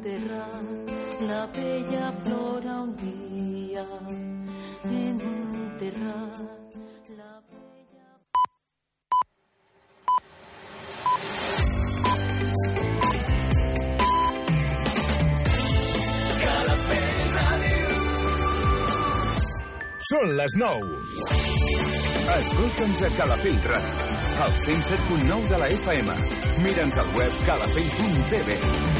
enterrat la bella flora un dia enterrat la Són les 9. Escolta'ns a Calafell Ràdio, al 107.9 de la FM. Mira'ns al web calafell.tv.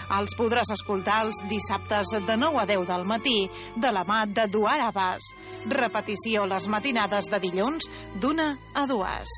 Els podràs escoltar els dissabtes de 9 a 10 del matí de la mà de Duar Abbas. Repetició les matinades de dilluns d'una a dues.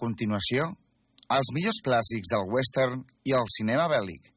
continuació, els millors clàssics del western i el cinema bèl·lic.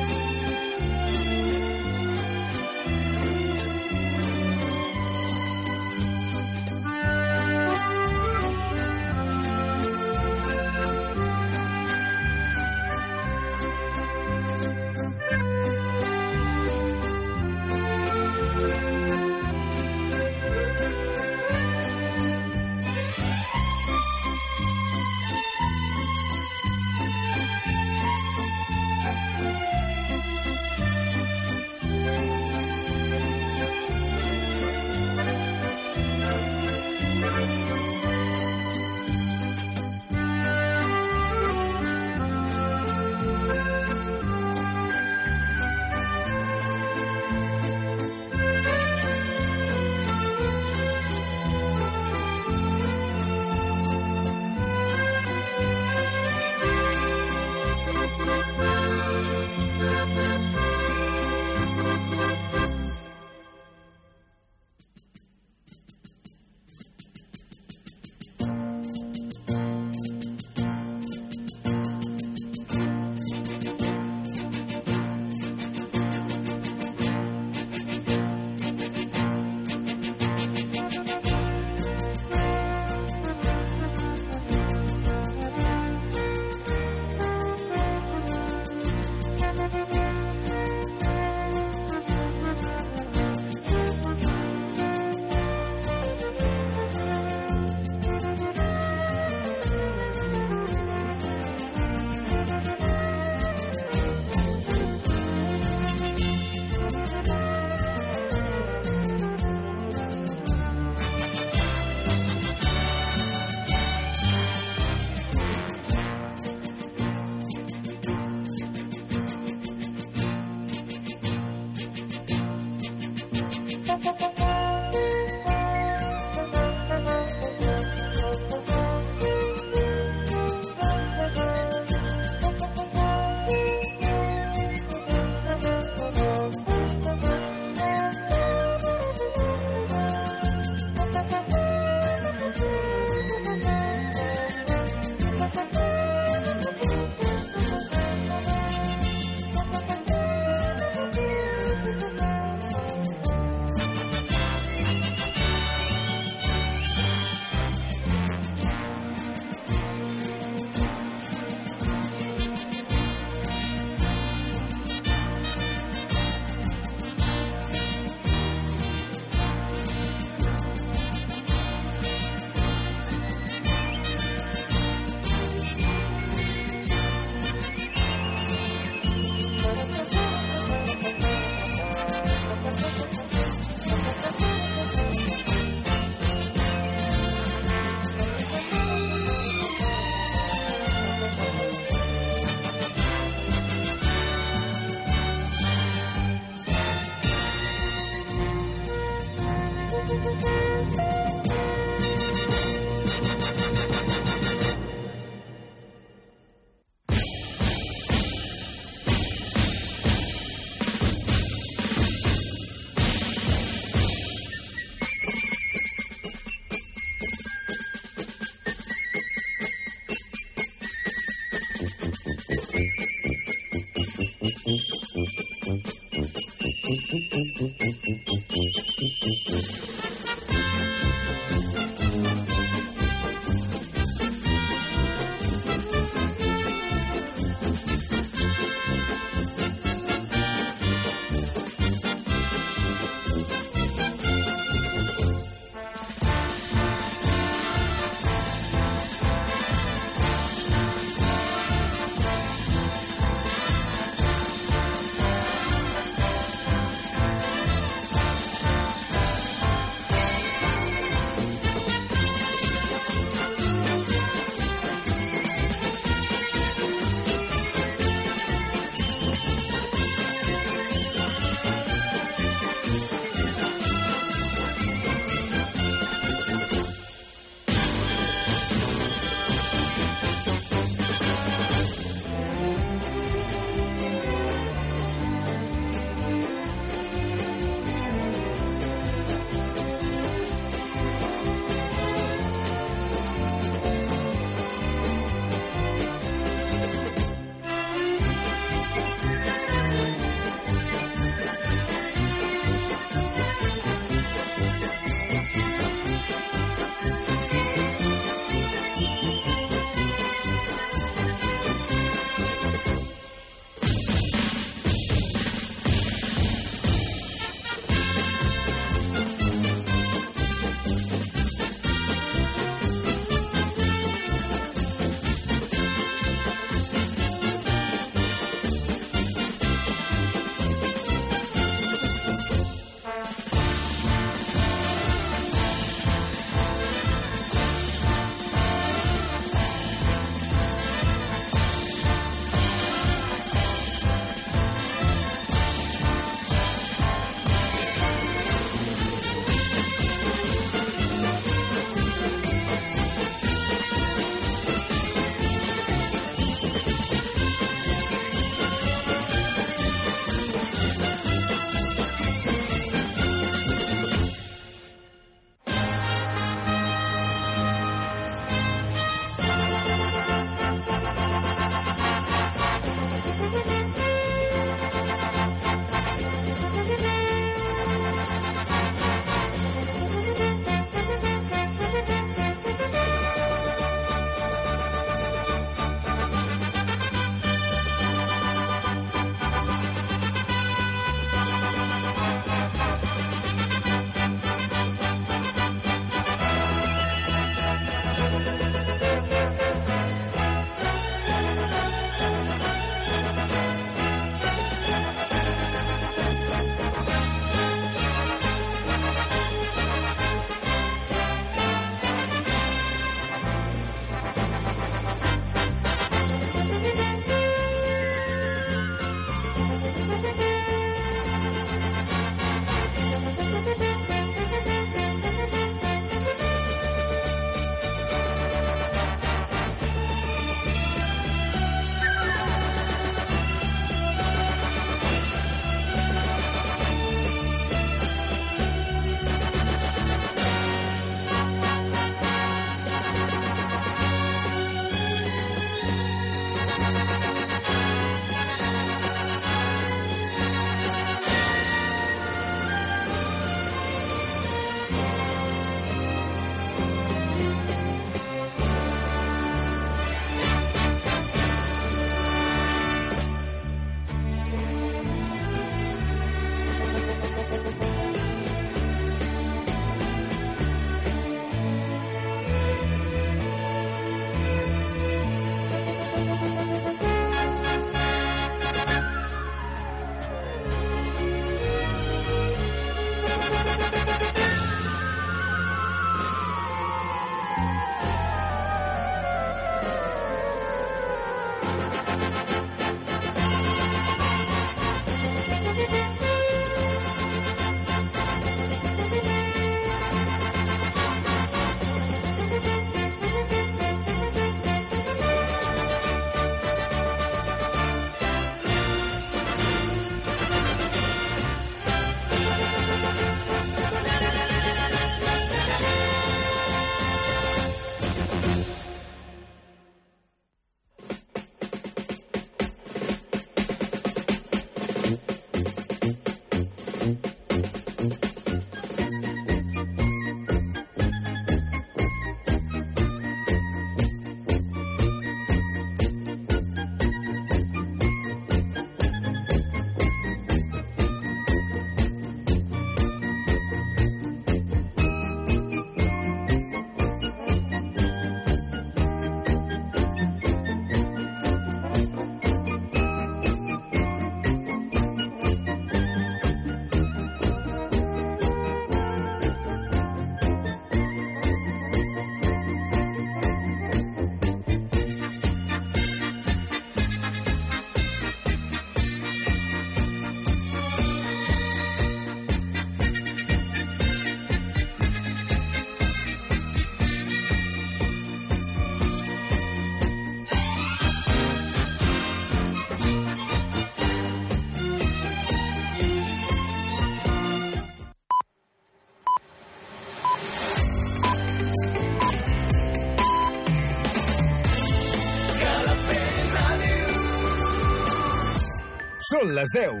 Són les 10.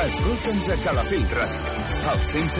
Escolta'ns a Calafell Ràdio, al 107